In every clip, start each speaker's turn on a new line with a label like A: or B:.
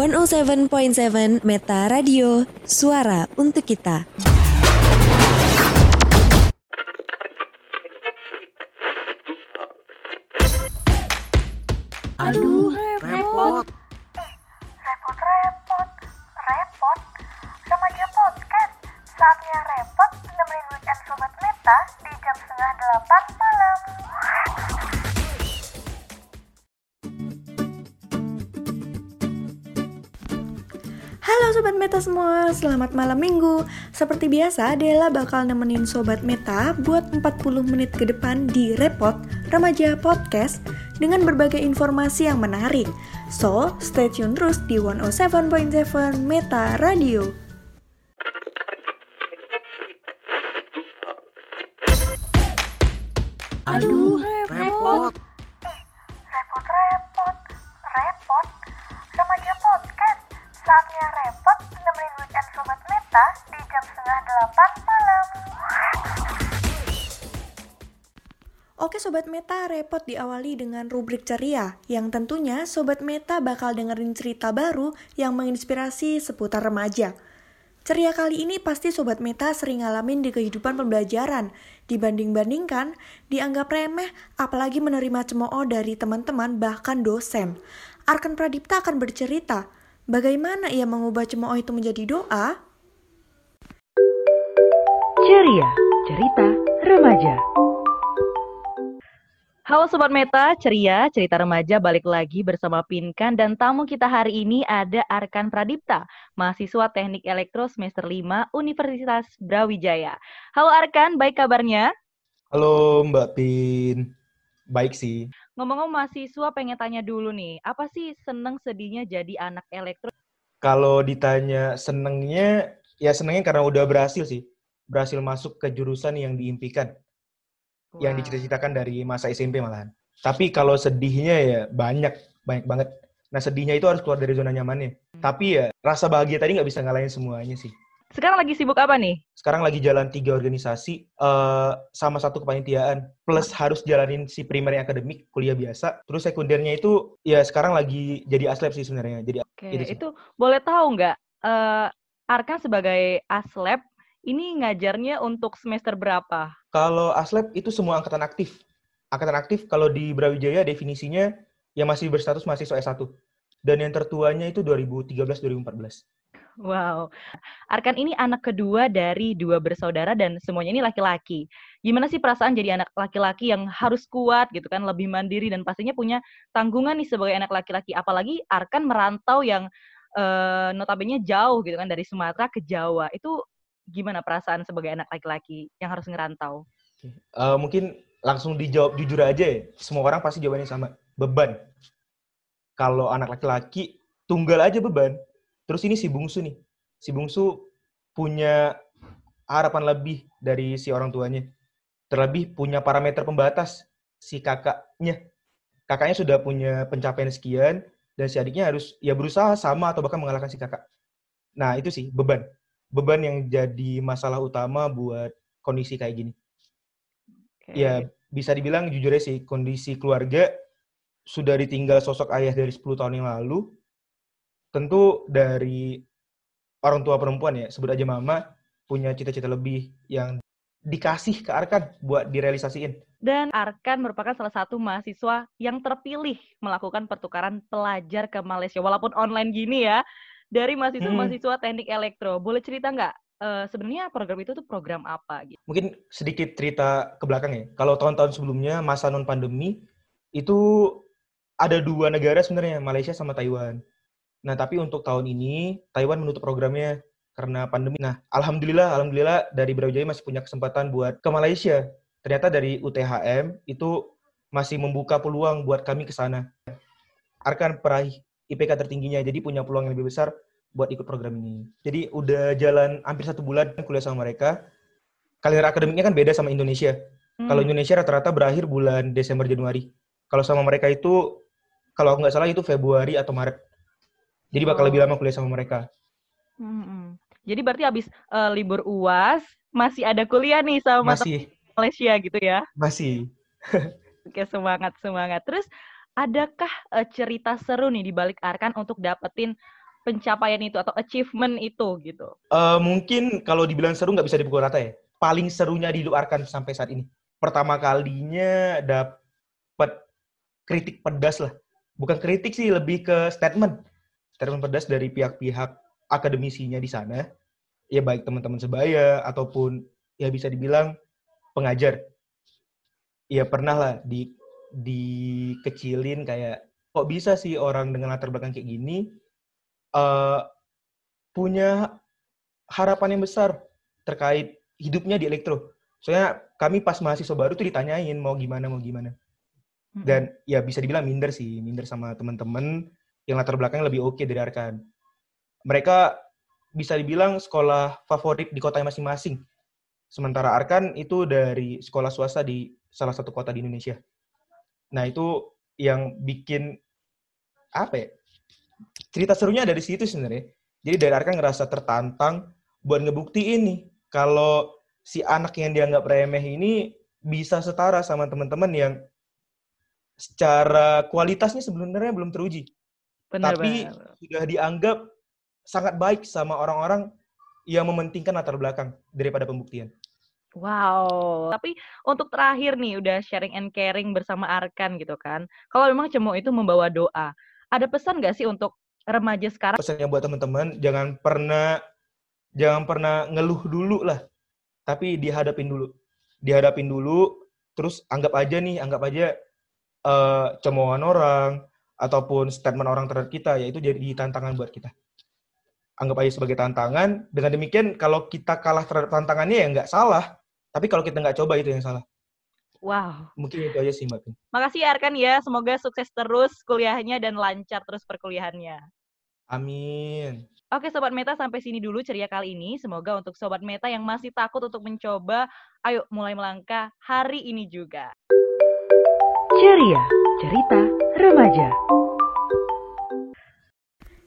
A: 107.7 Meta Radio, suara untuk kita.
B: Aduh, repot.
C: Repot-repot, repot. Remaja podcast, saatnya repot nemenin weekend Sobat Meta di jam setengah delapan
B: Meta semua, selamat malam minggu. Seperti biasa, Dela bakal nemenin Sobat Meta buat 40 menit ke depan di Repot Remaja Podcast dengan berbagai informasi yang menarik. So, stay tune terus di 107.7 Meta Radio Oke Sobat Meta, repot diawali dengan rubrik ceria yang tentunya Sobat Meta bakal dengerin cerita baru yang menginspirasi seputar remaja. Ceria kali ini pasti Sobat Meta sering ngalamin di kehidupan pembelajaran. Dibanding-bandingkan, dianggap remeh apalagi menerima cemooh dari teman-teman bahkan dosen. Arkan Pradipta akan bercerita, bagaimana ia mengubah cemooh itu menjadi doa?
D: Ceria, cerita remaja. Halo Sobat Meta, ceria, cerita remaja balik lagi bersama Pinkan dan tamu kita hari ini ada Arkan Pradipta, mahasiswa Teknik Elektro semester 5 Universitas Brawijaya. Halo Arkan, baik kabarnya?
E: Halo Mbak Pin. Baik sih.
D: Ngomong-ngomong mahasiswa pengen tanya dulu nih, apa sih seneng sedihnya jadi anak elektro?
E: Kalau ditanya senengnya, ya senengnya karena udah berhasil sih. Berhasil masuk ke jurusan yang diimpikan. Yang
D: Wah.
E: dicita-citakan dari masa SMP malahan. Tapi kalau sedihnya ya banyak, banyak banget. Nah sedihnya itu harus keluar dari zona nyamannya. Tapi ya rasa bahagia tadi nggak bisa ngalahin semuanya sih.
D: Sekarang lagi sibuk apa nih?
E: Sekarang lagi jalan tiga organisasi eh, sama satu kepanitiaan. Plus harus jalanin si primary akademik, kuliah biasa. Terus sekundernya itu ya sekarang lagi jadi aslab sih sebenarnya. Jadi
D: Oke,
E: sih.
D: itu boleh tahu nggak, eh, Arkan sebagai aslab, ini ngajarnya untuk semester berapa?
E: Kalau aslab itu semua angkatan aktif. Angkatan aktif kalau di Brawijaya definisinya yang masih berstatus mahasiswa S1. Dan yang tertuanya itu 2013-2014.
D: Wow. Arkan ini anak kedua dari dua bersaudara dan semuanya ini laki-laki. Gimana sih perasaan jadi anak laki-laki yang harus kuat gitu kan, lebih mandiri dan pastinya punya tanggungan nih sebagai anak laki-laki. Apalagi Arkan merantau yang eh, notabene jauh gitu kan dari Sumatera ke Jawa. Itu gimana perasaan sebagai anak laki-laki yang harus ngerantau?
E: Eh, mungkin langsung dijawab jujur aja ya. Semua orang pasti jawabannya sama. Beban. Kalau anak laki-laki, tunggal aja beban. Terus ini si bungsu nih. Si bungsu punya harapan lebih dari si orang tuanya. Terlebih punya parameter pembatas si kakaknya. Kakaknya sudah punya pencapaian sekian, dan si adiknya harus ya berusaha sama atau bahkan mengalahkan si kakak. Nah itu sih beban. Beban yang jadi masalah utama buat kondisi kayak gini.
D: Oke.
E: Ya, bisa dibilang jujur sih, kondisi keluarga sudah ditinggal sosok ayah dari 10 tahun yang lalu. Tentu dari orang tua perempuan ya, sebut aja mama, punya cita-cita lebih yang dikasih ke Arkan buat direalisasiin.
D: Dan Arkan merupakan salah satu mahasiswa yang terpilih melakukan pertukaran pelajar ke Malaysia, walaupun online gini ya, dari mahasiswa-mahasiswa teknik elektro. Boleh cerita nggak, eh, sebenarnya program itu tuh program apa? Gitu?
E: Mungkin sedikit cerita ke belakang ya. Kalau tahun-tahun sebelumnya, masa non-pandemi, itu ada dua negara sebenarnya, Malaysia sama Taiwan. Nah, tapi untuk tahun ini, Taiwan menutup programnya karena pandemi. Nah, alhamdulillah, alhamdulillah dari Brawijaya masih punya kesempatan buat ke Malaysia. Ternyata dari UTHM itu masih membuka peluang buat kami ke sana. Arkan peraih IPK tertingginya, jadi punya peluang yang lebih besar buat ikut program ini. Jadi udah jalan hampir satu bulan kuliah sama mereka. Kalender akademiknya kan beda sama Indonesia. Kalau
D: Hmm.
E: Indonesia rata-rata berakhir bulan Desember Januari. Kalau sama mereka itu, kalau nggak salah itu Februari atau Maret. Jadi bakal
D: Oh.
E: lebih lama kuliah sama mereka.
D: Hmm, hmm. Jadi berarti habis eh, libur UAS masih ada kuliah nih sama
E: Masih,
D: Malaysia gitu ya?
E: masih.
D: Oke, semangat, semangat. Terus, adakah eh, cerita seru nih di balik Arkan untuk dapetin pencapaian itu atau achievement itu gitu?
E: Uh, mungkin kalau dibilang seru nggak bisa dipukul rata ya. Paling serunya di Arkan sampai saat ini. Pertama kalinya dapat kritik pedas lah. Bukan kritik sih, lebih ke statement. Statement pedas dari pihak-pihak akademisinya di sana. Ya baik teman-teman sebaya ataupun ya bisa dibilang pengajar. Ya pernah lah di dikecilin kayak kok bisa sih orang dengan latar belakang kayak gini uh, punya harapan yang besar terkait hidupnya di elektro. Soalnya kami pas mahasiswa baru tuh ditanyain mau gimana mau gimana. Dan ya bisa dibilang minder sih, minder sama teman-teman yang latar belakangnya lebih oke okay dari Arkan. Mereka bisa dibilang sekolah favorit di kota masing-masing. Sementara Arkan itu dari sekolah swasta di salah satu kota di Indonesia. Nah, itu yang bikin apa ya? cerita serunya dari situ sebenarnya. Jadi dari Arkan ngerasa tertantang buat ngebuktiin nih kalau si anak yang dianggap remeh ini bisa setara sama teman-teman yang secara kualitasnya sebenarnya belum teruji. Benar, Tapi benar. sudah dianggap sangat baik sama orang-orang yang mementingkan latar belakang daripada pembuktian.
D: Wow, tapi untuk terakhir nih udah sharing and caring bersama Arkan gitu kan. Kalau memang Cemo itu membawa doa, ada pesan nggak sih untuk remaja sekarang?
E: Pesannya buat teman-teman, jangan pernah jangan pernah ngeluh dulu lah, tapi dihadapin dulu. Dihadapin dulu, terus anggap aja nih, anggap aja uh, cemoohan orang ataupun statement orang terhadap kita, yaitu jadi tantangan buat kita. Anggap aja sebagai tantangan. Dengan demikian, kalau kita kalah terhadap tantangannya ya nggak salah. Tapi kalau kita nggak coba itu yang salah.
D: Wow.
E: Mungkin itu aja sih Mbak
D: Makasih ya Arkan ya. Semoga sukses terus kuliahnya dan lancar terus perkuliahannya.
E: Amin.
D: Oke Sobat Meta sampai sini dulu ceria kali ini. Semoga untuk Sobat Meta yang masih takut untuk mencoba, ayo mulai melangkah hari ini juga.
A: Ceria, cerita remaja.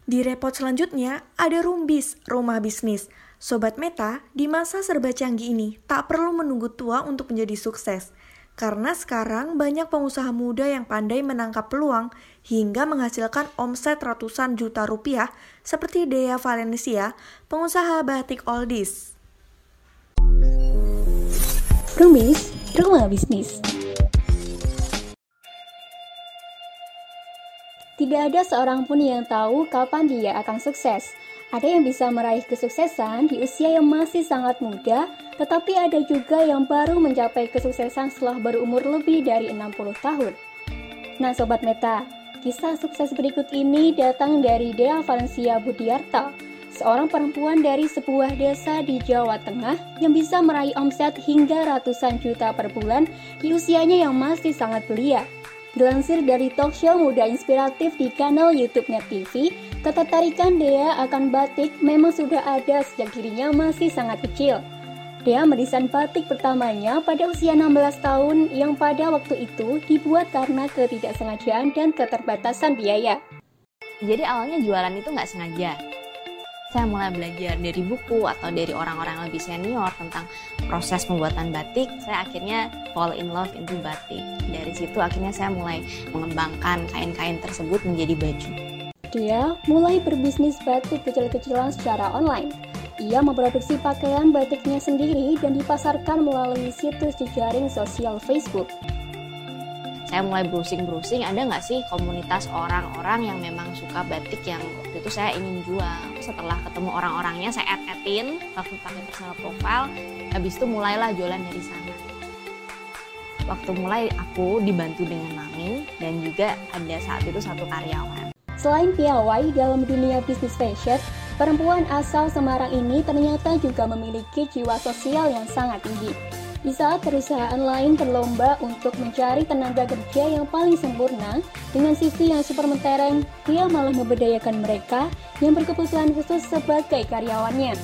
B: Di repot selanjutnya ada Rumbis, rumah bisnis. Sobat Meta, di masa serba canggih ini, tak perlu menunggu tua untuk menjadi sukses. Karena sekarang banyak pengusaha muda yang pandai menangkap peluang hingga menghasilkan omset ratusan juta rupiah seperti Dea Valencia, pengusaha batik oldies.
F: Rumis, rumah bisnis. Tidak ada seorang pun yang tahu kapan dia akan sukses. Ada yang bisa meraih kesuksesan di usia yang masih sangat muda, tetapi ada juga yang baru mencapai kesuksesan setelah berumur lebih dari 60 tahun. Nah Sobat Meta, kisah sukses berikut ini datang dari Dea Valencia Budiarta, seorang perempuan dari sebuah desa di Jawa Tengah yang bisa meraih omset hingga ratusan juta per bulan di usianya yang masih sangat belia. Dilansir dari talk show muda inspiratif di kanal YouTube Net TV, ketertarikan Dea akan batik memang sudah ada sejak dirinya masih sangat kecil. Dea mendesain batik pertamanya pada usia 16 tahun yang pada waktu itu dibuat karena ketidaksengajaan dan keterbatasan biaya.
G: Jadi awalnya jualan itu nggak sengaja, saya mulai belajar dari buku atau dari orang-orang lebih senior tentang proses pembuatan batik, saya akhirnya fall in love into batik. Dari situ akhirnya saya mulai mengembangkan kain-kain tersebut menjadi baju.
F: Dia mulai berbisnis batik kecil-kecilan secara online. Ia memproduksi pakaian batiknya sendiri dan dipasarkan melalui situs jejaring sosial Facebook.
G: Saya mulai browsing-browsing ada nggak sih komunitas orang-orang yang memang suka batik yang waktu itu saya ingin jual? Setelah ketemu orang-orangnya saya add-addin langsung pakai personal profile habis itu mulailah jualan dari sana. Waktu mulai aku dibantu dengan mami dan juga ada saat itu satu karyawan
F: Selain piawai dalam dunia bisnis fashion, perempuan asal Semarang ini ternyata juga memiliki jiwa sosial yang sangat tinggi. Di saat perusahaan lain berlomba untuk mencari tenaga kerja yang paling sempurna dengan CV yang super mentereng, dia malah memberdayakan mereka yang berkebutuhan khusus sebagai karyawannya.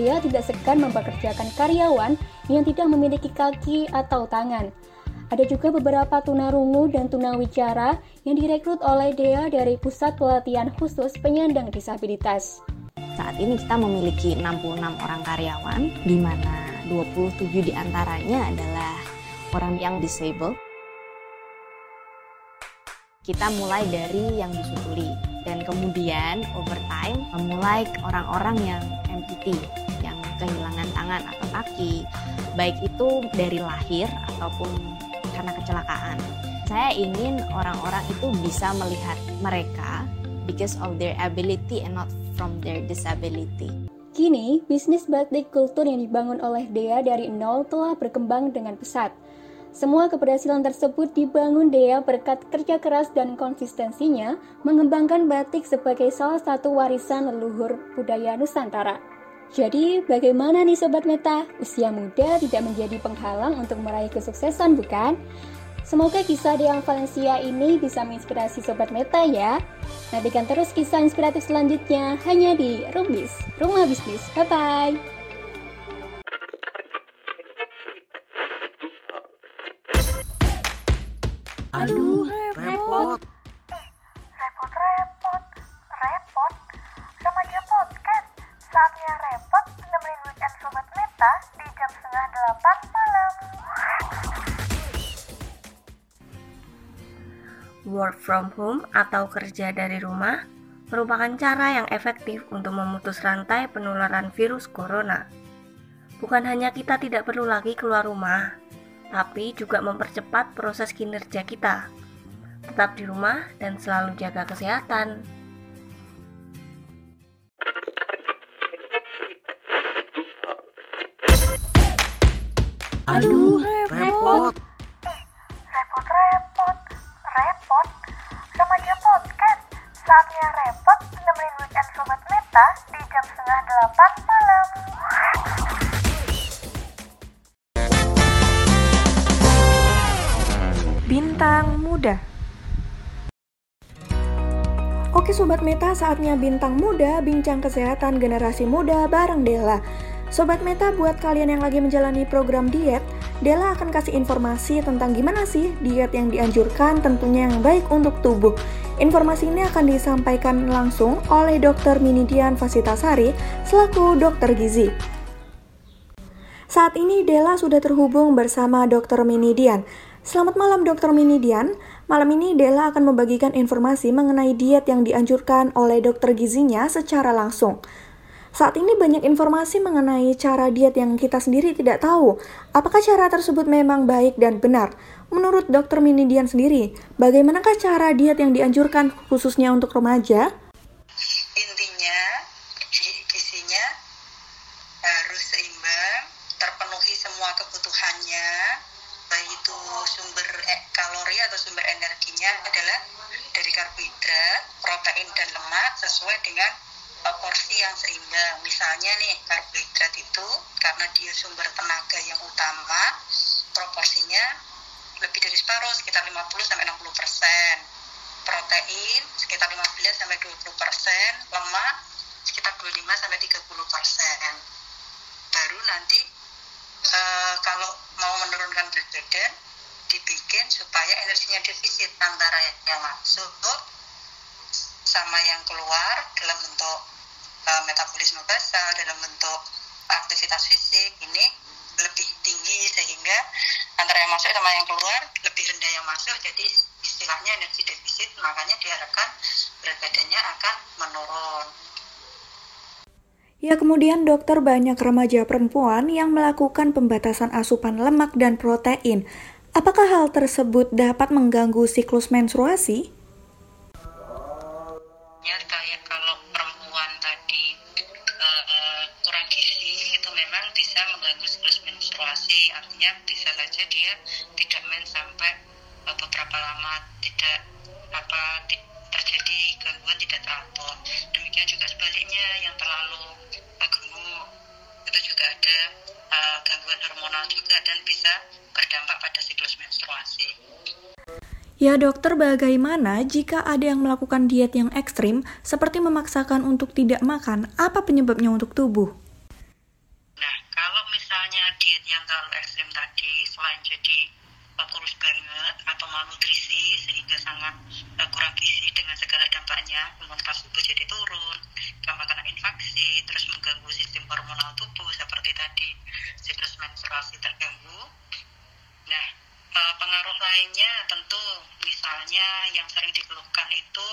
F: Dia tidak segan mempekerjakan karyawan yang tidak memiliki kaki atau tangan. Ada juga beberapa tunarungu dan tunawicara yang direkrut oleh Dea dari Pusat Pelatihan Khusus Penyandang Disabilitas.
G: Saat ini kita memiliki 66 orang karyawan, di mana 27 di antaranya adalah orang yang disable. Kita mulai dari yang disutuli. dan kemudian over time memulai orang-orang yang amputee yang kehilangan tangan atau kaki baik itu dari lahir ataupun karena kecelakaan saya ingin orang-orang itu bisa melihat mereka because of their ability and not from their disability
F: Kini, bisnis batik kultur yang dibangun oleh Dea dari nol telah berkembang dengan pesat. Semua keberhasilan tersebut dibangun Dea berkat kerja keras dan konsistensinya mengembangkan batik sebagai salah satu warisan leluhur budaya Nusantara. Jadi, bagaimana nih Sobat Meta? Usia muda tidak menjadi penghalang untuk meraih kesuksesan, bukan? Semoga kisah Deang Valencia ini bisa menginspirasi Sobat Meta ya. Nantikan terus kisah inspiratif selanjutnya hanya di Rumbis, Rumah Bisnis. Bye-bye!
C: Aduh, Saatnya repot nemenin weekend Sobat Meta di jam setengah delapan malam.
B: Work from home atau kerja dari rumah merupakan cara yang efektif untuk memutus rantai penularan virus corona. Bukan hanya kita tidak perlu lagi keluar rumah, tapi juga mempercepat proses kinerja kita. Tetap di rumah dan selalu jaga kesehatan.
C: Aduh, repot. Repot-repot. Repot? Remaja Podcast. Saatnya repot nemenin weekend Sobat Meta di jam setengah delapan malam.
B: Bintang Muda Oke Sobat Meta, saatnya Bintang Muda, bincang kesehatan generasi muda bareng Dela. Sobat Meta, buat kalian yang lagi menjalani program diet, Dela akan kasih informasi tentang gimana sih diet yang dianjurkan tentunya yang baik untuk tubuh. Informasi ini akan disampaikan langsung oleh Dr. Minidian Fasitasari selaku dokter gizi. Saat ini Dela sudah terhubung bersama Dr. Minidian. Selamat malam Dr. Minidian. Malam ini Dela akan membagikan informasi mengenai diet yang dianjurkan oleh dokter gizinya secara langsung. Saat ini banyak informasi mengenai cara diet yang kita sendiri tidak tahu. Apakah cara tersebut memang baik dan benar? Menurut dokter Minidian sendiri, bagaimanakah cara diet yang dianjurkan khususnya untuk remaja?
H: intinya gi- gizinya harus seimbang terpenuhi semua kebutuhannya baik itu sumber eh, kalori atau sumber energinya adalah dari karbohidrat protein dan lemak sesuai dengan porsi yang seimbang. Misalnya nih karbohidrat itu karena dia sumber tenaga yang utama proporsinya lebih dari separuh sekitar 50 sampai 60 persen. Protein sekitar 15 sampai 20 persen, lemak sekitar 25 sampai 30 persen. Baru nanti eh, kalau mau menurunkan berat badan dibikin supaya energinya defisit antara yang masuk sama yang keluar dalam bentuk eh, metabolisme basal, dalam bentuk aktivitas fisik ini lebih tinggi sehingga antara yang masuk sama yang keluar lebih rendah yang masuk jadi istilahnya energi defisit makanya diharapkan berat badannya akan menurun
B: Ya, kemudian dokter banyak remaja perempuan yang melakukan pembatasan asupan lemak dan protein. Apakah hal tersebut dapat mengganggu siklus menstruasi?
H: ya kayak kalau bisa mengganggu siklus menstruasi artinya bisa saja dia tidak men sampai eh, beberapa lama tidak apa terjadi gangguan tidak teratur demikian juga sebaliknya yang terlalu gemuk itu juga ada eh, gangguan hormonal juga dan bisa berdampak pada siklus menstruasi
B: Ya dokter, bagaimana jika ada yang melakukan diet yang ekstrim seperti memaksakan untuk tidak makan? Apa penyebabnya untuk tubuh?
H: Nah, kalau misalnya diet yang terlalu ekstrim tadi, selain jadi eh, kurus banget atau malnutrisi sehingga sangat eh, kurang gizi dengan segala dampaknya, imunitas tubuh jadi turun, gampang kena infeksi, terus mengganggu sistem hormonal tubuh seperti tadi siklus menstruasi terganggu. Nah, eh, pengaruh lainnya tentu misalnya yang sering dikeluhkan itu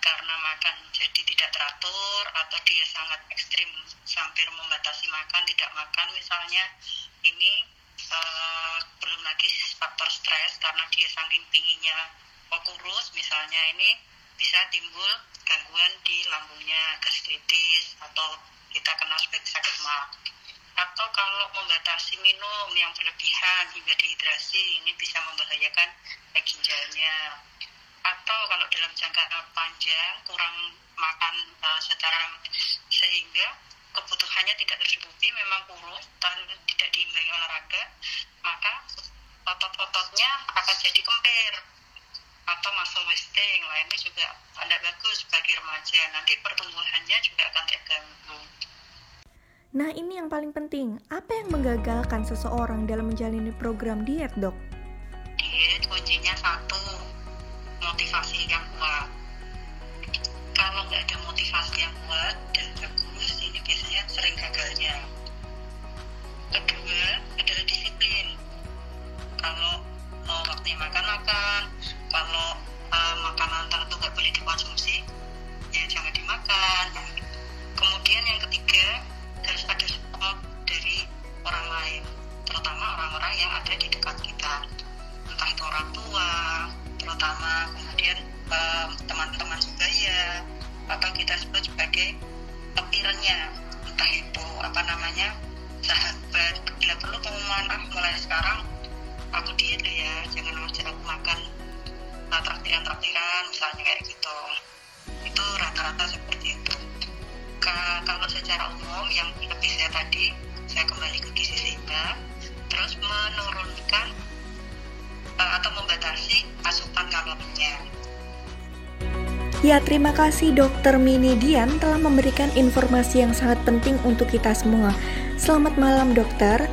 H: karena makan jadi tidak teratur atau dia sangat ekstrim hampir membatasi makan tidak makan misalnya ini uh, belum lagi faktor stres karena dia saking pinginnya mau kurus misalnya ini bisa timbul gangguan di lambungnya gastritis atau kita kenal sebagai sakit mah atau kalau membatasi minum yang berlebihan hingga dehidrasi ini bisa membahayakan ginjalnya atau kalau dalam jangka panjang kurang makan uh, secara sehingga kebutuhannya tidak tercukupi memang kurus dan tidak diimbangi olahraga maka otot-ototnya akan jadi kempir atau muscle wasting lainnya juga tidak bagus bagi remaja nanti pertumbuhannya juga akan terganggu
B: Nah ini yang paling penting, apa yang menggagalkan seseorang dalam menjalani program diet dok?
H: Diet kuncinya satu, motivasi yang kuat. Kalau nggak ada motivasi yang kuat dan bagus, ini biasanya sering gagalnya. Kedua adalah disiplin. Kalau uh, waktunya makan-makan, kalau uh, makanan tertentu nggak boleh dikonsumsi, ya jangan dimakan. Kemudian yang ketiga, harus ada support dari orang lain terutama orang-orang yang ada di dekat kita entah itu orang tua terutama kemudian teman-teman sebaya atau kita sebut sebagai petirnya entah itu apa namanya sahabat. Bila perlu pengumuman ah mulai sekarang aku diet ya jangan ngajak aku makan traktiran-traktiran misalnya kayak gitu. Itu rata-rata seperti itu. Kalau secara umum yang lebih saya tadi saya kembali ke gizi seimbang terus menurunkan uh, atau membatasi asupan kalorinya.
B: Ya, terima kasih Dokter Mini Dian telah memberikan informasi yang sangat penting untuk kita semua. Selamat malam dokter.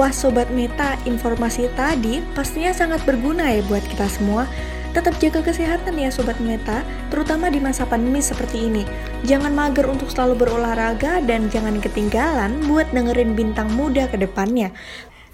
B: Wah Sobat Meta, informasi tadi pastinya sangat berguna ya buat kita semua. Tetap jaga kesehatan ya Sobat Meta, terutama di masa pandemi seperti ini. Jangan mager untuk selalu berolahraga dan jangan ketinggalan buat dengerin bintang muda ke depannya.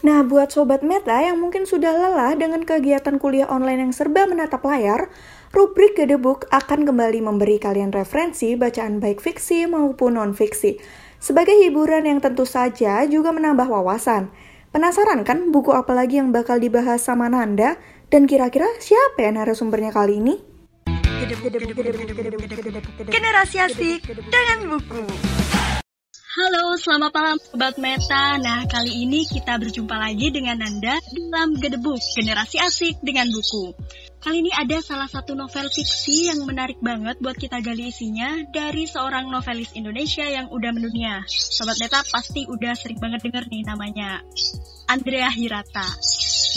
B: Nah, buat Sobat Meta yang mungkin sudah lelah dengan kegiatan kuliah online yang serba menatap layar, rubrik Gedebuk akan kembali memberi kalian referensi bacaan baik fiksi maupun non-fiksi. Sebagai hiburan yang tentu saja juga menambah wawasan. Penasaran kan buku apa lagi yang bakal dibahas sama Nanda? Dan kira-kira siapa ya narasumbernya kali ini?
I: Generasi asik dengan buku. Halo, selamat malam Sobat Meta. Nah, kali ini kita berjumpa lagi dengan Nanda dalam Gedebuk, Generasi Asik dengan Buku. Kali ini ada salah satu novel fiksi yang menarik banget buat kita gali isinya dari seorang novelis Indonesia yang udah mendunia. Sobat Meta pasti udah sering banget denger nih namanya. Andrea Hirata.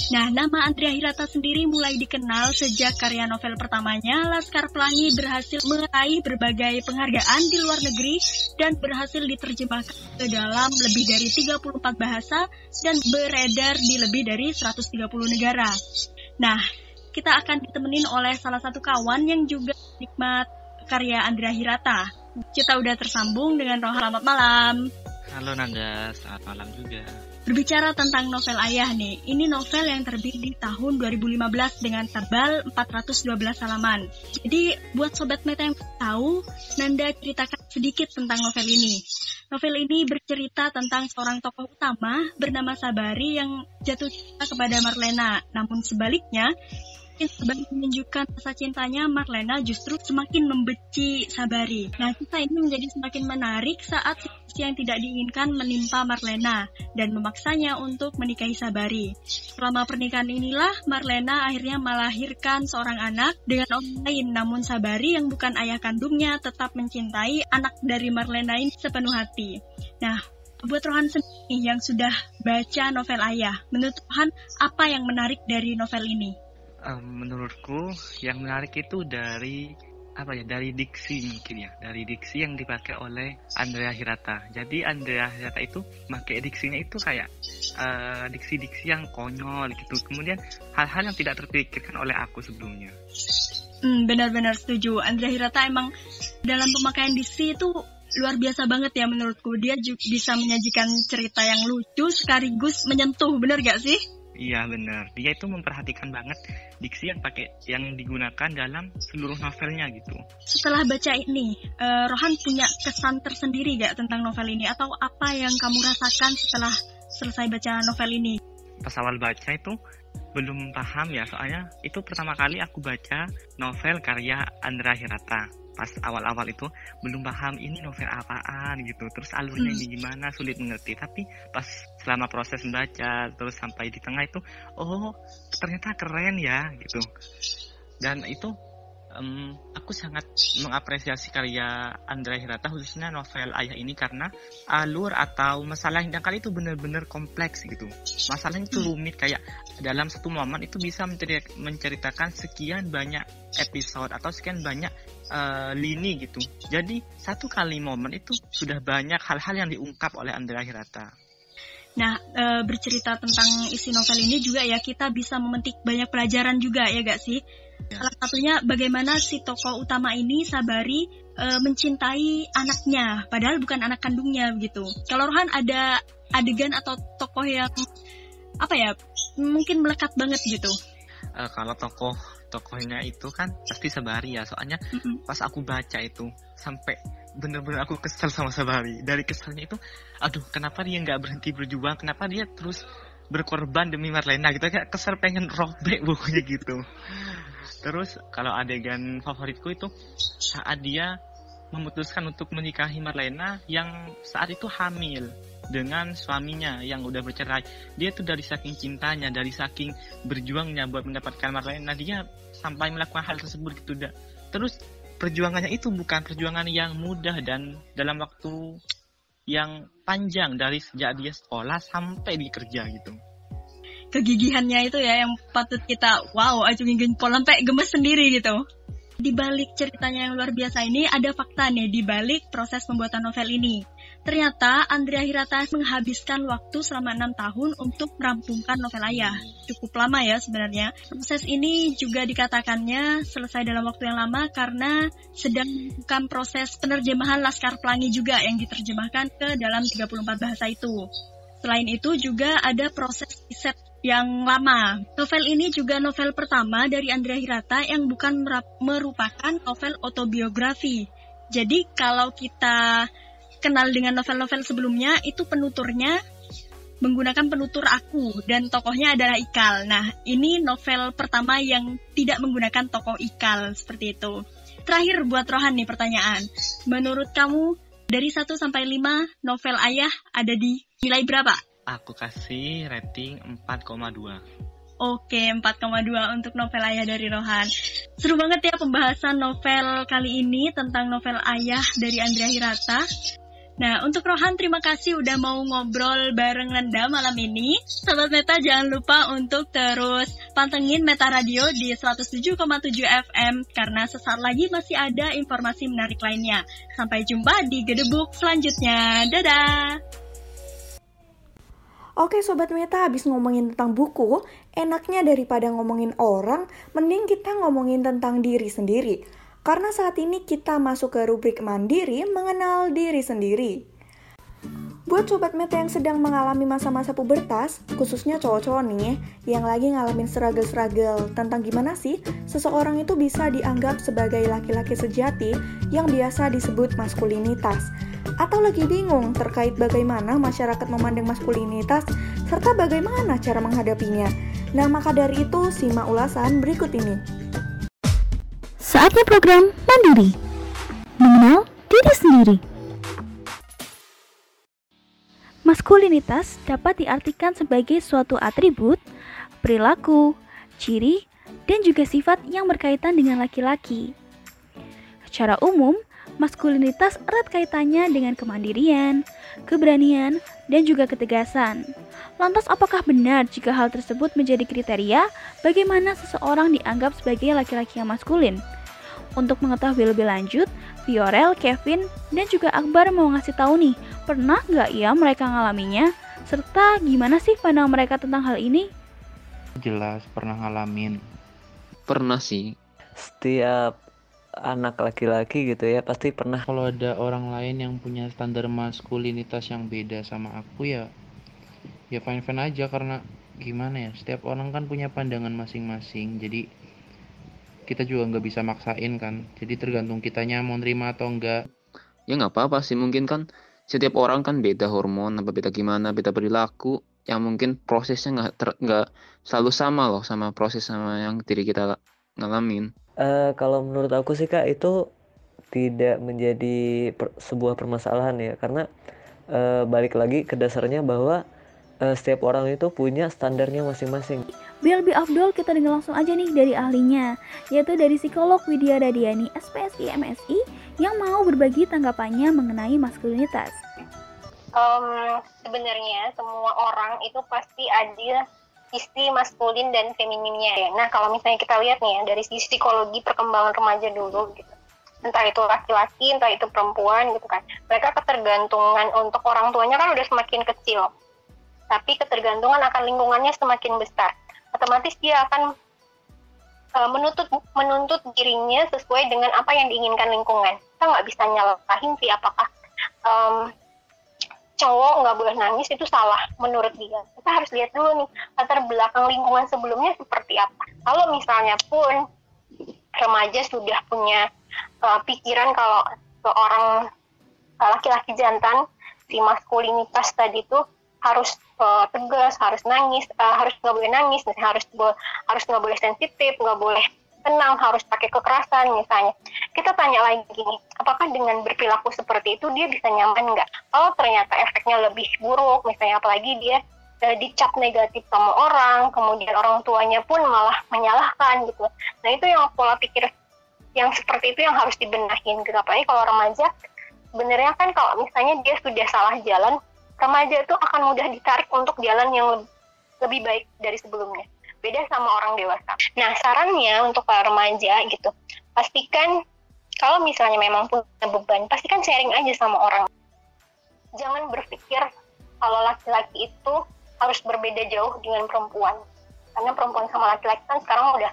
I: Nah, nama Andrea Hirata sendiri mulai dikenal sejak karya novel pertamanya, Laskar Pelangi berhasil meraih berbagai penghargaan di luar negeri dan berhasil diterjemahkan ke dalam lebih dari 34 bahasa dan beredar di lebih dari 130 negara. Nah, kita akan ditemenin oleh salah satu kawan yang juga nikmat karya Andrea Hirata. Kita udah tersambung dengan Roha. Selamat malam.
J: Halo Nanda, selamat malam juga.
I: Berbicara tentang novel Ayah nih, ini novel yang terbit di tahun 2015 dengan tebal 412 halaman. Jadi buat sobat meta yang tahu, Nanda ceritakan sedikit tentang novel ini. Novel ini bercerita tentang seorang tokoh utama bernama Sabari yang jatuh cinta kepada Marlena. Namun sebaliknya, sebagai menunjukkan rasa cintanya, Marlena justru semakin membenci Sabari. Nah, kita ini menjadi semakin menarik saat situasi yang tidak diinginkan menimpa Marlena dan memaksanya untuk menikahi Sabari. Selama pernikahan inilah, Marlena akhirnya melahirkan seorang anak dengan orang lain, namun Sabari yang bukan ayah kandungnya tetap mencintai anak dari Marlena ini sepenuh hati. Nah, buat Rohan sendiri yang sudah baca novel Ayah, menurut Rohan apa yang menarik dari novel ini?
J: Um, menurutku yang menarik itu dari apa ya dari diksi mungkin ya. Dari diksi yang dipakai oleh Andrea Hirata. Jadi Andrea Hirata itu pakai diksinya itu kayak uh, diksi-diksi yang konyol gitu. Kemudian hal-hal yang tidak terpikirkan oleh aku sebelumnya.
I: Hmm, benar-benar setuju. Andrea Hirata emang dalam pemakaian diksi itu luar biasa banget ya menurutku. Dia juga bisa menyajikan cerita yang lucu sekaligus menyentuh benar gak sih
J: Iya benar. Dia itu memperhatikan banget diksi yang pakai yang digunakan dalam seluruh novelnya gitu.
I: Setelah baca ini, uh, Rohan punya kesan tersendiri gak tentang novel ini atau apa yang kamu rasakan setelah selesai baca novel ini?
J: Pas awal baca itu belum paham ya soalnya itu pertama kali aku baca novel karya Andra Hirata pas awal-awal itu belum paham ini novel apaan gitu. Terus alurnya hmm. ini gimana sulit mengerti. Tapi pas selama proses membaca terus sampai di tengah itu oh ternyata keren ya gitu. Dan itu um, aku sangat mengapresiasi karya Andrea Hirata khususnya novel Ayah ini karena alur atau masalah yang kali itu benar-benar kompleks gitu. Masalahnya itu rumit kayak dalam satu momen itu bisa menceritakan sekian banyak episode atau sekian banyak uh, lini gitu. Jadi satu kali momen itu sudah banyak hal-hal yang diungkap oleh Andrea Hirata.
I: Nah, e, bercerita tentang isi novel ini juga ya kita bisa memetik banyak pelajaran juga ya gak sih? Ya. Salah satunya bagaimana si tokoh utama ini Sabari e, mencintai anaknya, padahal bukan anak kandungnya gitu. Kalau Rohan ada adegan atau tokoh yang apa ya, mungkin melekat banget gitu.
J: Uh, kalau tokoh tokohnya itu kan pasti Sabari ya, soalnya mm -hmm. pas aku baca itu sampai bener-bener aku kesel sama Sabari. Dari kesalnya itu, aduh kenapa dia nggak berhenti berjuang, kenapa dia terus berkorban demi Marlena gitu kayak kesel pengen robek bukunya gitu Terus kalau adegan favoritku itu saat dia memutuskan untuk menikahi Marlena yang saat itu hamil dengan suaminya yang udah bercerai. Dia tuh dari saking cintanya, dari saking berjuangnya buat mendapatkan Marlena, dia sampai melakukan hal tersebut gitu. Terus perjuangannya itu bukan perjuangan yang mudah dan dalam waktu yang panjang dari sejak dia sekolah sampai di kerja gitu
I: kegigihannya itu ya yang patut kita wow acungin jempol sampai gemes sendiri gitu. Di balik ceritanya yang luar biasa ini ada fakta nih di balik proses pembuatan novel ini. Ternyata Andrea Hirata menghabiskan waktu selama enam tahun untuk merampungkan novel ayah. Cukup lama ya sebenarnya. Proses ini juga dikatakannya selesai dalam waktu yang lama karena sedang melakukan proses penerjemahan Laskar Pelangi juga yang diterjemahkan ke dalam 34 bahasa itu. Selain itu juga ada proses riset yang lama. Novel ini juga novel pertama dari Andrea Hirata yang bukan merupakan novel autobiografi. Jadi kalau kita kenal dengan novel-novel sebelumnya itu penuturnya menggunakan penutur aku dan tokohnya adalah Ikal. Nah, ini novel pertama yang tidak menggunakan tokoh Ikal seperti itu. Terakhir buat Rohan nih pertanyaan. Menurut kamu dari 1 sampai 5 novel Ayah ada di nilai berapa?
J: Aku kasih rating 4,2.
I: Oke, 4,2 untuk novel Ayah dari Rohan. Seru banget ya pembahasan novel kali ini tentang novel Ayah dari Andrea Hirata. Nah, untuk Rohan terima kasih udah mau ngobrol bareng Nanda malam ini. Sobat Meta jangan lupa untuk terus pantengin Meta Radio di 107,7 FM karena sesaat lagi masih ada informasi menarik lainnya. Sampai jumpa di Gedebuk selanjutnya. Dadah!
B: Oke Sobat Meta, habis ngomongin tentang buku, enaknya daripada ngomongin orang, mending kita ngomongin tentang diri sendiri. Karena saat ini kita masuk ke rubrik mandiri mengenal diri sendiri. Buat sobat meta yang sedang mengalami masa-masa pubertas, khususnya cowok-cowok nih, yang lagi ngalamin struggle-struggle tentang gimana sih seseorang itu bisa dianggap sebagai laki-laki sejati yang biasa disebut maskulinitas. Atau lagi bingung terkait bagaimana masyarakat memandang maskulinitas, serta bagaimana cara menghadapinya. Nah, maka dari itu, simak ulasan berikut ini.
K: Saatnya program Mandiri. Mengenal diri sendiri. Maskulinitas dapat diartikan sebagai suatu atribut, perilaku, ciri, dan juga sifat yang berkaitan dengan laki-laki. Secara umum, maskulinitas erat kaitannya dengan kemandirian, keberanian, dan juga ketegasan. Lantas apakah benar jika hal tersebut menjadi kriteria bagaimana seseorang dianggap sebagai laki-laki yang maskulin? Untuk mengetahui lebih lanjut, Viorel, Kevin, dan juga Akbar mau ngasih tahu nih, pernah nggak ya mereka ngalaminya? Serta gimana sih pandang mereka tentang hal ini?
L: Jelas pernah ngalamin.
M: Pernah sih.
N: Setiap anak laki-laki gitu ya pasti pernah.
L: Kalau ada orang lain yang punya standar maskulinitas yang beda sama aku ya, ya fine fine aja karena gimana ya setiap orang kan punya pandangan masing-masing jadi kita juga nggak bisa maksain kan. Jadi tergantung kitanya mau nerima atau enggak
M: ya nggak apa-apa sih mungkin kan setiap orang kan beda hormon apa beda gimana beda perilaku. Yang mungkin prosesnya nggak ter- nggak selalu sama loh sama proses sama yang diri kita ngalamin.
N: Eh, kalau menurut aku sih kak itu tidak menjadi per- sebuah permasalahan ya. Karena eh, balik lagi ke dasarnya bahwa eh, setiap orang itu punya standarnya masing-masing.
K: Biar lebih afdol kita dengar langsung aja nih dari ahlinya, yaitu dari psikolog Widya Radiani SPSI MSI yang mau berbagi tanggapannya mengenai maskulinitas.
C: Em, sebenarnya semua orang itu pasti ada sisi maskulin dan femininnya ya. Nah kalau misalnya kita lihat nih ya dari sisi psikologi perkembangan remaja dulu gitu, entah itu laki-laki, entah itu perempuan gitu kan, mereka ketergantungan untuk orang tuanya kan udah semakin kecil, tapi ketergantungan akan lingkungannya semakin besar. Otomatis dia akan uh, menuntut menuntut dirinya sesuai dengan apa yang diinginkan lingkungan. Kita nggak bisa nyalahin sih apakah em, cowok nggak boleh nangis itu salah menurut dia. Kita harus lihat dulu nih latar belakang lingkungan sebelumnya seperti apa. Kalau misalnya pun remaja sudah punya uh, pikiran kalau seorang uh, laki-laki jantan si maskulinitas tadi itu harus uh, tegas, harus nangis, uh, harus nggak boleh nangis, misalnya harus bo- harus nggak boleh sensitif, nggak boleh tenang, harus pakai kekerasan misalnya. Kita tanya lagi nih, apakah dengan berperilaku seperti itu dia bisa nyaman nggak? Kalau ternyata efeknya lebih buruk, misalnya apalagi dia eh, dicap negatif sama orang, kemudian orang tuanya pun malah menyalahkan gitu. Nah itu yang pola pikir yang seperti itu yang harus dibenahin gitu. Apalagi kalau remaja, sebenarnya kan kalau misalnya dia sudah salah jalan, remaja itu akan mudah ditarik untuk jalan yang leb- lebih baik dari sebelumnya. Beda sama orang dewasa. Nah, sarannya untuk para remaja gitu, pastikan kalau misalnya memang punya beban, pastikan sharing aja sama orang. Jangan berpikir kalau laki-laki itu harus berbeda jauh dengan perempuan. Karena perempuan sama laki-laki kan sekarang udah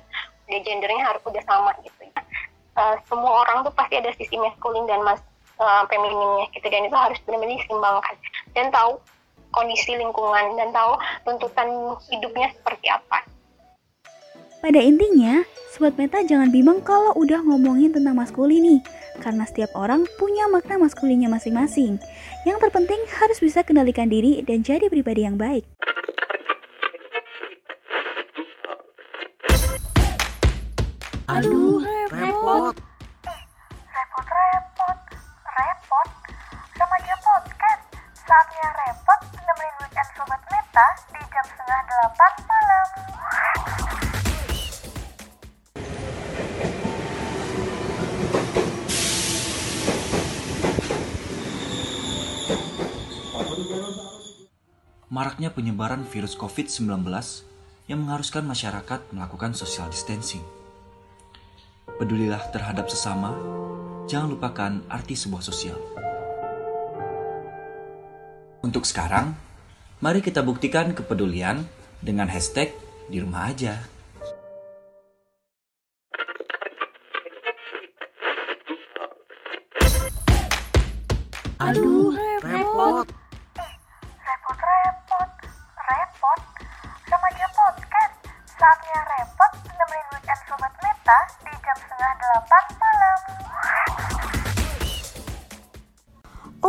C: udah gendernya harus udah sama gitu. Eh, semua orang tuh pasti ada sisi maskulin dan mas eh, femininnya gitu dan itu harus benar-benar diseimbangkan dan tahu kondisi lingkungan dan tahu tuntutan hidupnya seperti apa.
K: Pada intinya, Sobat Meta jangan bimbang kalau udah ngomongin tentang maskulin nih, karena setiap orang punya makna maskulinnya masing-masing. Yang terpenting harus bisa kendalikan diri dan jadi pribadi yang baik.
O: Aduh, repot.
C: Saatnya repot nemenin weekend Sobat Meta di jam setengah delapan malam.
P: Maraknya penyebaran virus COVID-19 yang mengharuskan masyarakat melakukan social distancing. Pedulilah terhadap sesama, jangan lupakan arti sebuah sosial. Untuk sekarang, mari kita buktikan kepedulian dengan hashtag di rumah aja.
O: Aduh, repot.
C: Repot-repot, repot. Remaja podcast, saatnya repot nemenin weekend Sobat Meta di jam setengah delapan malam.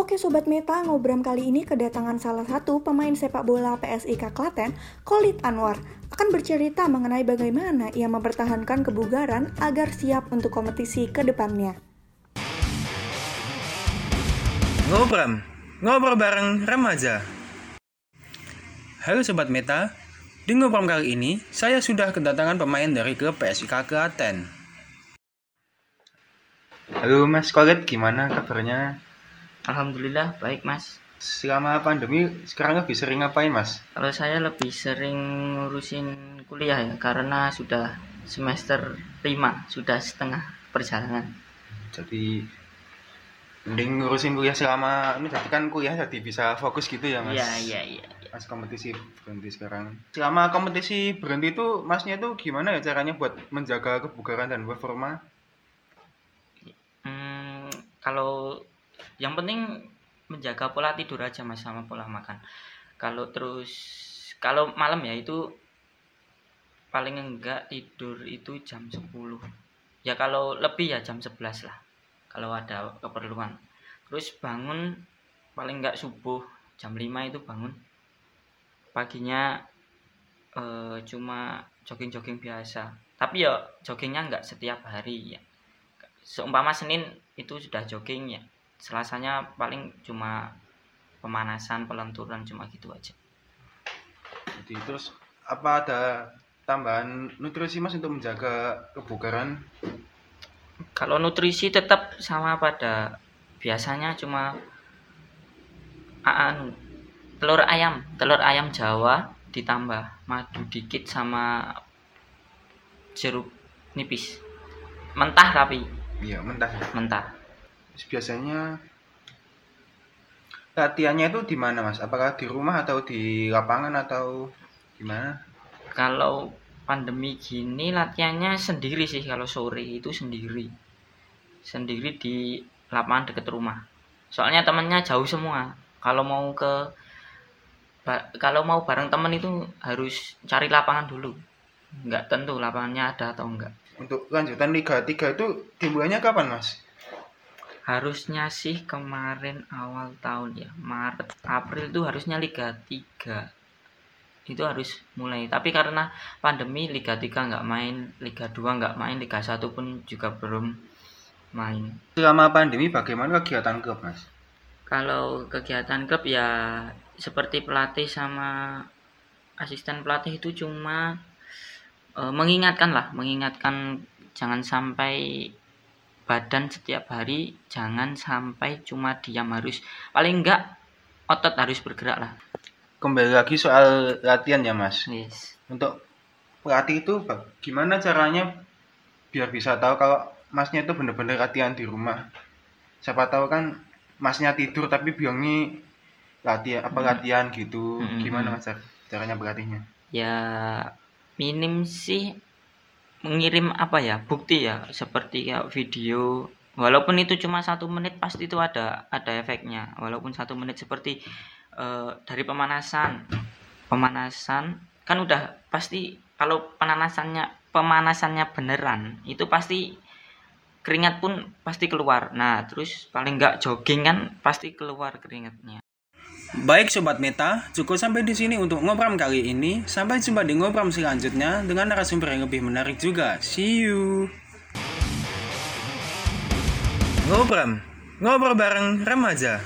B: Oke Sobat Meta, ngobram kali ini kedatangan salah satu pemain sepak bola PSIK Klaten, Kolit Anwar, akan bercerita mengenai bagaimana ia mempertahankan kebugaran agar siap untuk kompetisi ke depannya.
Q: Ngobram, ngobrol bareng remaja. Halo Sobat Meta, di Ngobram kali ini saya sudah kedatangan pemain dari klub PSIK Klaten. Halo Mas Kolet, gimana kabarnya?
R: Alhamdulillah baik mas.
Q: Selama pandemi sekarang lebih sering ngapain Mas?
R: Kalau saya lebih sering ngurusin kuliah ya karena sudah semester 5, sudah setengah perjalanan.
Q: Jadi mending ngurusin kuliah selama ini jadi kan kuliah jadi bisa fokus gitu ya Mas?
R: Iya iya iya.
Q: Mas kompetisi berhenti sekarang. Selama kompetisi berhenti itu Masnya itu gimana ya caranya buat menjaga kebugaran dan performa?
R: Hmm, kalau yang penting menjaga pola tidur aja mas sama pola makan. Kalau terus kalau malam ya itu paling enggak tidur itu jam 10 ya kalau lebih ya jam 11 lah kalau ada keperluan. Terus bangun paling enggak subuh jam 5 itu bangun. Paginya eh, cuma jogging-jogging biasa. Tapi ya joggingnya enggak setiap hari ya. Seumpama Senin itu sudah jogging ya Selasanya paling cuma pemanasan pelenturan cuma gitu aja.
Q: Jadi terus apa ada tambahan nutrisi mas untuk menjaga kebugaran?
R: kalau nutrisi tetap sama pada biasanya cuma anu telur ayam. Telur ayam Jawa ditambah madu dikit sama jeruk nipis. Mentah tapi.
Q: Iya mentah.
R: mentah
Q: Terus biasanya latihannya itu di mana mas? Apakah di rumah atau di lapangan atau gimana?
R: kalau pandemi gini latihannya sendiri sih kalau sore itu sendiri sendiri di lapangan deket rumah soalnya temennya jauh semua kalau mau ke kalau mau bareng temen itu harus cari lapangan dulu nggak tentu lapangannya ada atau enggak
Q: Untuk lanjutan Liga 3 itu dimulainya kapan mas?
R: Harusnya sih kemarin awal tahun ya Maret April itu harusnya Liga 3 itu harus mulai. Tapi karena pandemi Liga 3 nggak main Liga 2 nggak main Liga 1 pun juga belum main.
Q: Selama pandemi bagaimana kegiatan klub mas?
R: kalau kegiatan klub ya seperti pelatih sama asisten pelatih itu cuma eh, mengingatkan lah mengingatkan jangan sampai badan setiap hari jangan sampai cuma diam harus paling enggak otot harus bergerak lah
Q: Kembali lagi soal latihan ya mas.
R: Yes.
Q: Untuk pelatih itu gimana caranya biar bisa tahu kalau masnya itu benar-benar latihan di rumah. Siapa tahu kan masnya tidur tapi bilangnya latihan apa
R: Hmm.
Q: latihan gitu.
R: Hmm.
Q: Gimana mas car- caranya berlatihnya?
R: ya minim sih mengirim apa ya bukti ya seperti kayak video. Walaupun itu cuma satu menit pasti itu ada ada efeknya. Walaupun satu menit seperti eh, dari pemanasan. Pemanasan kan udah pasti kalau pemanasannya pemanasannya beneran itu pasti keringat pun pasti keluar. Nah terus paling nggak jogging kan pasti keluar keringatnya
Q: Baik Sobat Meta, cukup sampai di sini untuk ngobrol kali ini. Sampai jumpa di ngobrol selanjutnya dengan narasumber yang lebih menarik juga. See you. Ngobrol, ngobrol bareng remaja.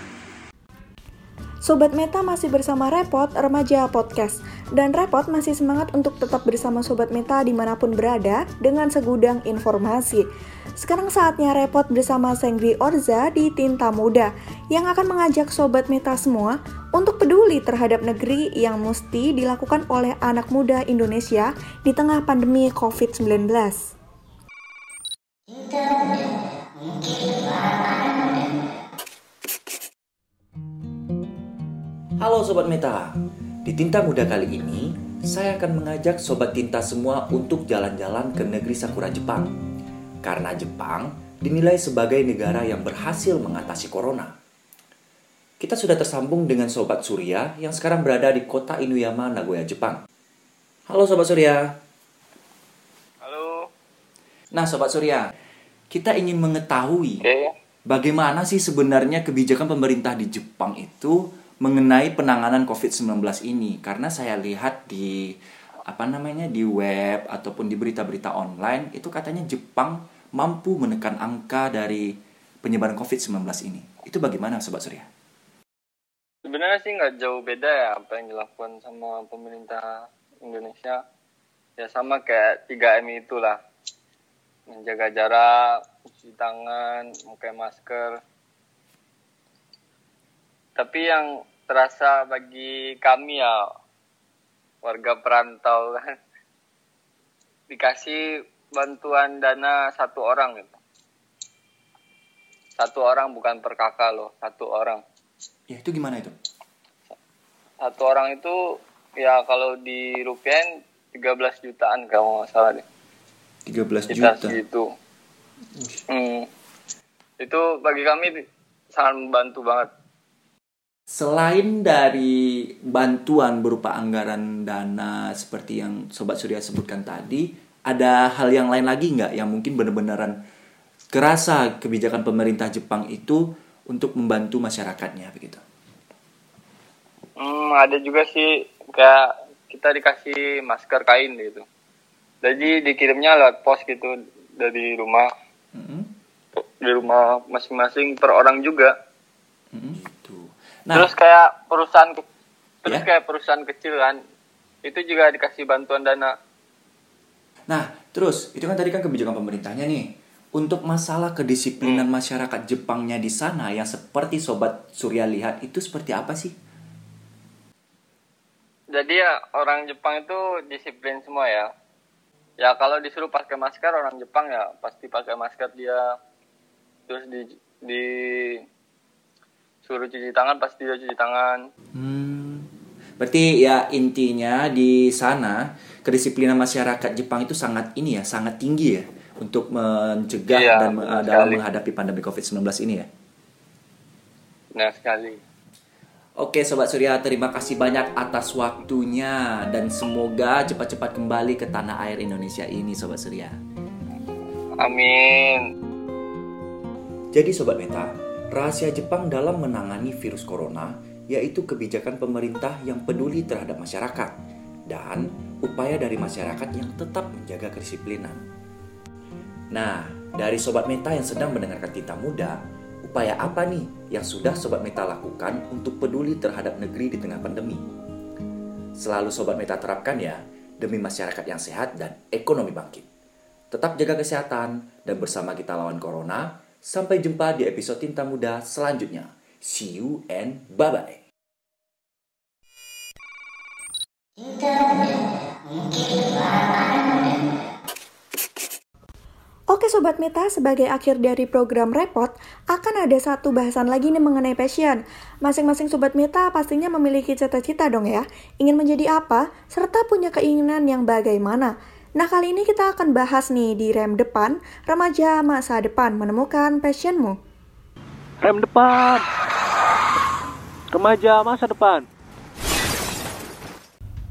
B: Sobat Meta masih bersama Repot Remaja Podcast dan Repot masih semangat untuk tetap bersama Sobat Meta di mana pun berada dengan segudang informasi. Sekarang saatnya Repot bersama Sengri Orza di Tinta Muda yang akan mengajak Sobat Meta semua untuk peduli terhadap negeri yang mesti dilakukan oleh anak muda Indonesia di tengah pandemi COVID-19.
P: Halo Sobat Meta, di Tinta Muda kali ini saya akan mengajak Sobat Tinta semua untuk jalan-jalan ke negeri Sakura Jepang. Karena Jepang dinilai sebagai negara yang berhasil mengatasi corona. Kita sudah tersambung dengan Sobat Surya yang sekarang berada di kota Inuyama, Nagoya, Jepang. Halo Sobat Surya.
S: Halo.
P: Nah Sobat Surya, kita ingin mengetahui bagaimana sih sebenarnya kebijakan pemerintah di Jepang itu mengenai penanganan COVID-19 ini karena saya lihat di apa namanya di web ataupun di berita-berita online itu katanya Jepang mampu menekan angka dari penyebaran COVID-19 ini. Itu bagaimana Sobat Surya?
S: Sebenarnya sih nggak jauh beda ya apa yang dilakukan sama pemerintah Indonesia. Ya sama kayak 3M itulah. Menjaga jarak, cuci tangan, memakai masker. Tapi yang terasa bagi kami ya warga perantau kan dikasih bantuan dana satu orang gitu. Satu orang bukan per kakak loh, satu orang.
P: Ya itu gimana itu?
S: Satu orang itu ya kalau di rupiah 13 jutaan kalau nggak salah deh.
P: 13
S: Kita
P: juta.
S: segitu. Hmm. Itu bagi kami sangat membantu banget.
P: Selain dari bantuan berupa anggaran dana seperti yang Sobat Surya sebutkan tadi, ada hal yang lain lagi nggak yang mungkin benar-benaran kerasa kebijakan pemerintah Jepang itu untuk membantu masyarakatnya begitu?
S: Hmm, ada juga sih kayak kita dikasih masker kain gitu. Jadi dikirimnya lewat pos gitu dari rumah. Di rumah masing-masing per orang juga.
P: Nah.
S: Terus kayak perusahaan terus
P: Ya.
S: kayak perusahaan kecil kan itu juga dikasih bantuan dana.
P: Nah, terus itu kan tadi kan kebijakan pemerintahnya nih. Untuk masalah kedisiplinan masyarakat Jepangnya di sana yang seperti Sobat Surya lihat itu seperti apa sih?
S: Jadi ya orang Jepang itu disiplin semua ya. Ya kalau disuruh pakai masker orang Jepang ya pasti pakai masker dia. Terus di di suruh cuci tangan pasti dia cuci tangan.
P: Berarti ya intinya di sana kedisiplinan masyarakat Jepang itu sangat ini ya, sangat tinggi ya untuk mencegah
S: Iya,
P: dan uh, dalam menghadapi pandemi COVID-19 ini ya.
S: Benar sekali.
P: Oke Sobat Surya, terima kasih banyak atas waktunya dan semoga cepat-cepat kembali ke tanah air Indonesia ini Sobat Surya.
S: Amin.
P: Jadi Sobat Meta, rahasia Jepang dalam menangani virus corona yaitu kebijakan pemerintah yang peduli terhadap masyarakat dan upaya dari masyarakat yang tetap menjaga kedisiplinan. Nah, dari Sobat Meta yang sedang mendengarkan Tinta Muda, upaya apa nih yang sudah Sobat Meta lakukan untuk peduli terhadap negeri di tengah pandemi? Selalu Sobat Meta terapkan ya, demi masyarakat yang sehat dan ekonomi bangkit. Tetap jaga kesehatan dan bersama kita lawan corona. Sampai jumpa di episode Tinta Muda selanjutnya. See you and bye-bye.
B: Oke Sobat Meta, sebagai akhir dari program Repot, akan ada satu bahasan lagi nih mengenai passion. Masing-masing Sobat Meta pastinya memiliki cita-cita dong ya, ingin menjadi apa, serta punya keinginan yang bagaimana. Nah kali ini kita akan bahas nih di rem depan, remaja masa depan menemukan passionmu.
T: Rem depan. Remaja masa depan.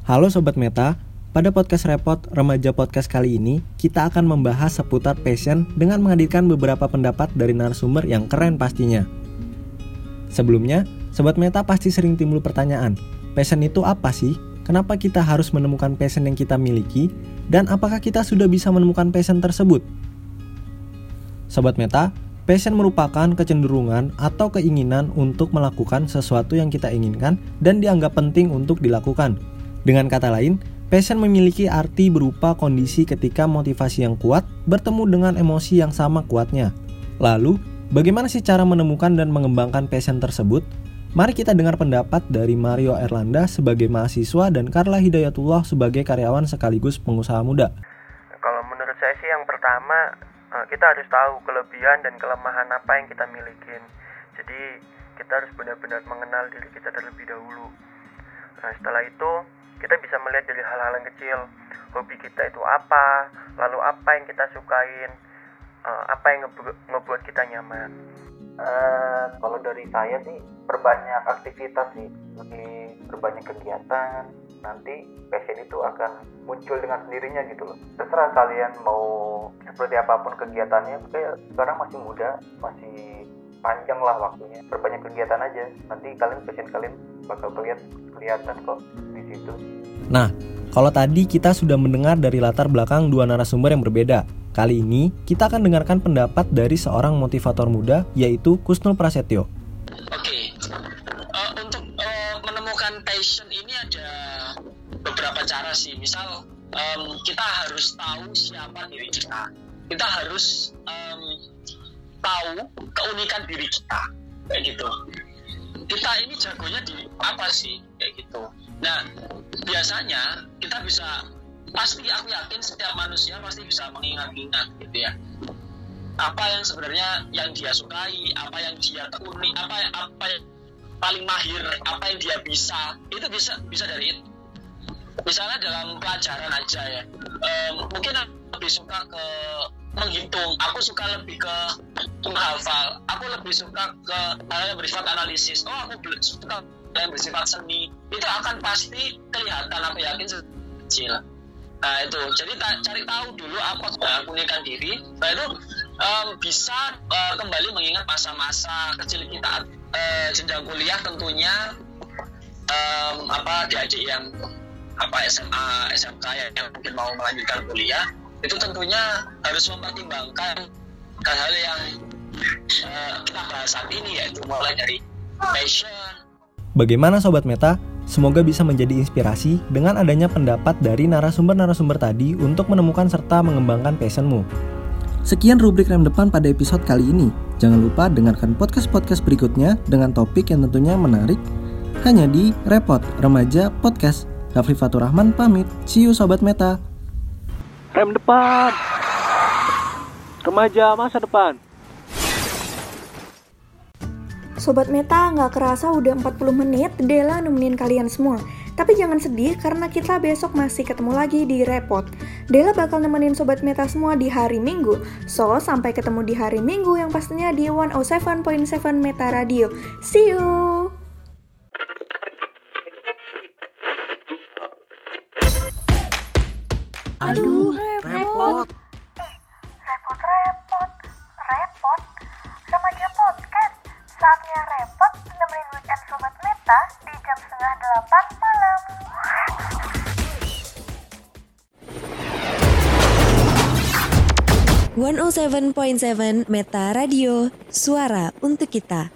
U: Halo Sobat Meta, pada podcast Repot Remaja Podcast kali ini, kita akan membahas seputar passion dengan menghadirkan beberapa pendapat dari narasumber yang keren pastinya. Sebelumnya, Sobat Meta pasti sering timbul pertanyaan, passion itu apa sih? Kenapa kita harus menemukan passion yang kita miliki? Dan apakah kita sudah bisa menemukan passion tersebut? Sobat Meta, passion merupakan kecenderungan atau keinginan untuk melakukan sesuatu yang kita inginkan dan dianggap penting untuk dilakukan. Dengan kata lain, passion memiliki arti berupa kondisi ketika motivasi yang kuat bertemu dengan emosi yang sama kuatnya. Lalu, bagaimana sih cara menemukan dan mengembangkan passion tersebut? Mari kita dengar pendapat dari Mario Erlanda sebagai mahasiswa dan Carla Hidayatullah sebagai karyawan sekaligus pengusaha muda.
V: Kalau menurut saya sih yang pertama eh, kita harus tahu kelebihan dan kelemahan apa yang kita milikin. Jadi kita harus benar-benar mengenal diri kita terlebih dahulu. Nah setelah itu kita bisa melihat dari hal-hal yang kecil. Hobi kita itu apa, lalu apa yang kita sukain, eh, apa yang ngebu- ngebuat kita nyaman.
W: Eh, kalau dari saya sih perbanyak aktivitas sih, lebih perbanyak kegiatan. Nanti passion itu akan muncul dengan sendirinya gitu loh. Terserah kalian mau seperti apa pun kegiatannya. Kayak sekarang masih muda, masih panjang lah waktunya. Perbanyak kegiatan aja. Nanti kalian passion kalian bakal kelihatan kelihatan kok di situ.
U: Nah, kalau tadi kita sudah mendengar dari latar belakang dua narasumber yang berbeda. Kali ini kita akan dengarkan pendapat dari seorang motivator muda yaitu Kusnul Prasetyo.
X: Eh, untuk eh, menemukan passion ini ada beberapa cara sih. Misal em, kita harus tahu siapa diri kita. Kita harus em, tahu keunikan diri kita, kayak gitu. Kita ini jagonya di apa sih, kayak gitu. Nah, biasanya kita bisa pasti aku yakin setiap manusia pasti bisa mengingat-ingat gitu ya. Apa yang sebenarnya yang dia sukai apa yang dia tekuni apa yang apa yang paling mahir apa yang dia bisa. Itu bisa bisa dari itu. Misalnya dalam pelajaran aja ya. Em, mungkin lebih suka ke menghitung. Aku suka lebih ke menghafal. Aku lebih suka ke hal yang bersifat analisis. Oh aku suka yang bersifat seni. Itu akan pasti kelihatan aku yakin kecil nah itu. Jadi cari tahu dulu apa yang aku diri. Nah itu um, bisa uh, kembali mengingat masa-masa kecil kita. Uh, jenjang kuliah tentunya um, apa adik-adik yang apa SMA SMK yang mungkin mau melanjutkan kuliah itu tentunya harus mempertimbangkan hal-hal yang uh, kita bahas saat ini yaitu mulai dari passion.
U: Bagaimana Sobat Meta? Semoga bisa menjadi inspirasi dengan adanya pendapat dari narasumber-narasumber tadi untuk menemukan serta mengembangkan passionmu. Sekian rubrik rem depan pada episode kali ini. Jangan lupa dengarkan podcast-podcast berikutnya dengan topik yang tentunya menarik hanya di Repot Remaja Podcast. Rafli Fatur Rahman pamit. See you Sobat Meta.
T: Rem depan. Remaja masa depan.
B: Sobat Meta, nggak kerasa udah 40 menit Dela nemenin kalian semua. Tapi jangan sedih karena kita besok masih ketemu lagi di Repot. Dela bakal nemenin Sobat Meta semua di hari Minggu. So, sampai ketemu di hari Minggu yang pastinya di 107.7 Meta Radio. See you!
O: Aduh, repot.
Y: Repot-repot. Repot? Remaja podcast. Saatnya repot nemenin weekend Sobat Meta di jam setengah delapan malam.
Z: One oh seven point seven Meta Radio, suara untuk kita.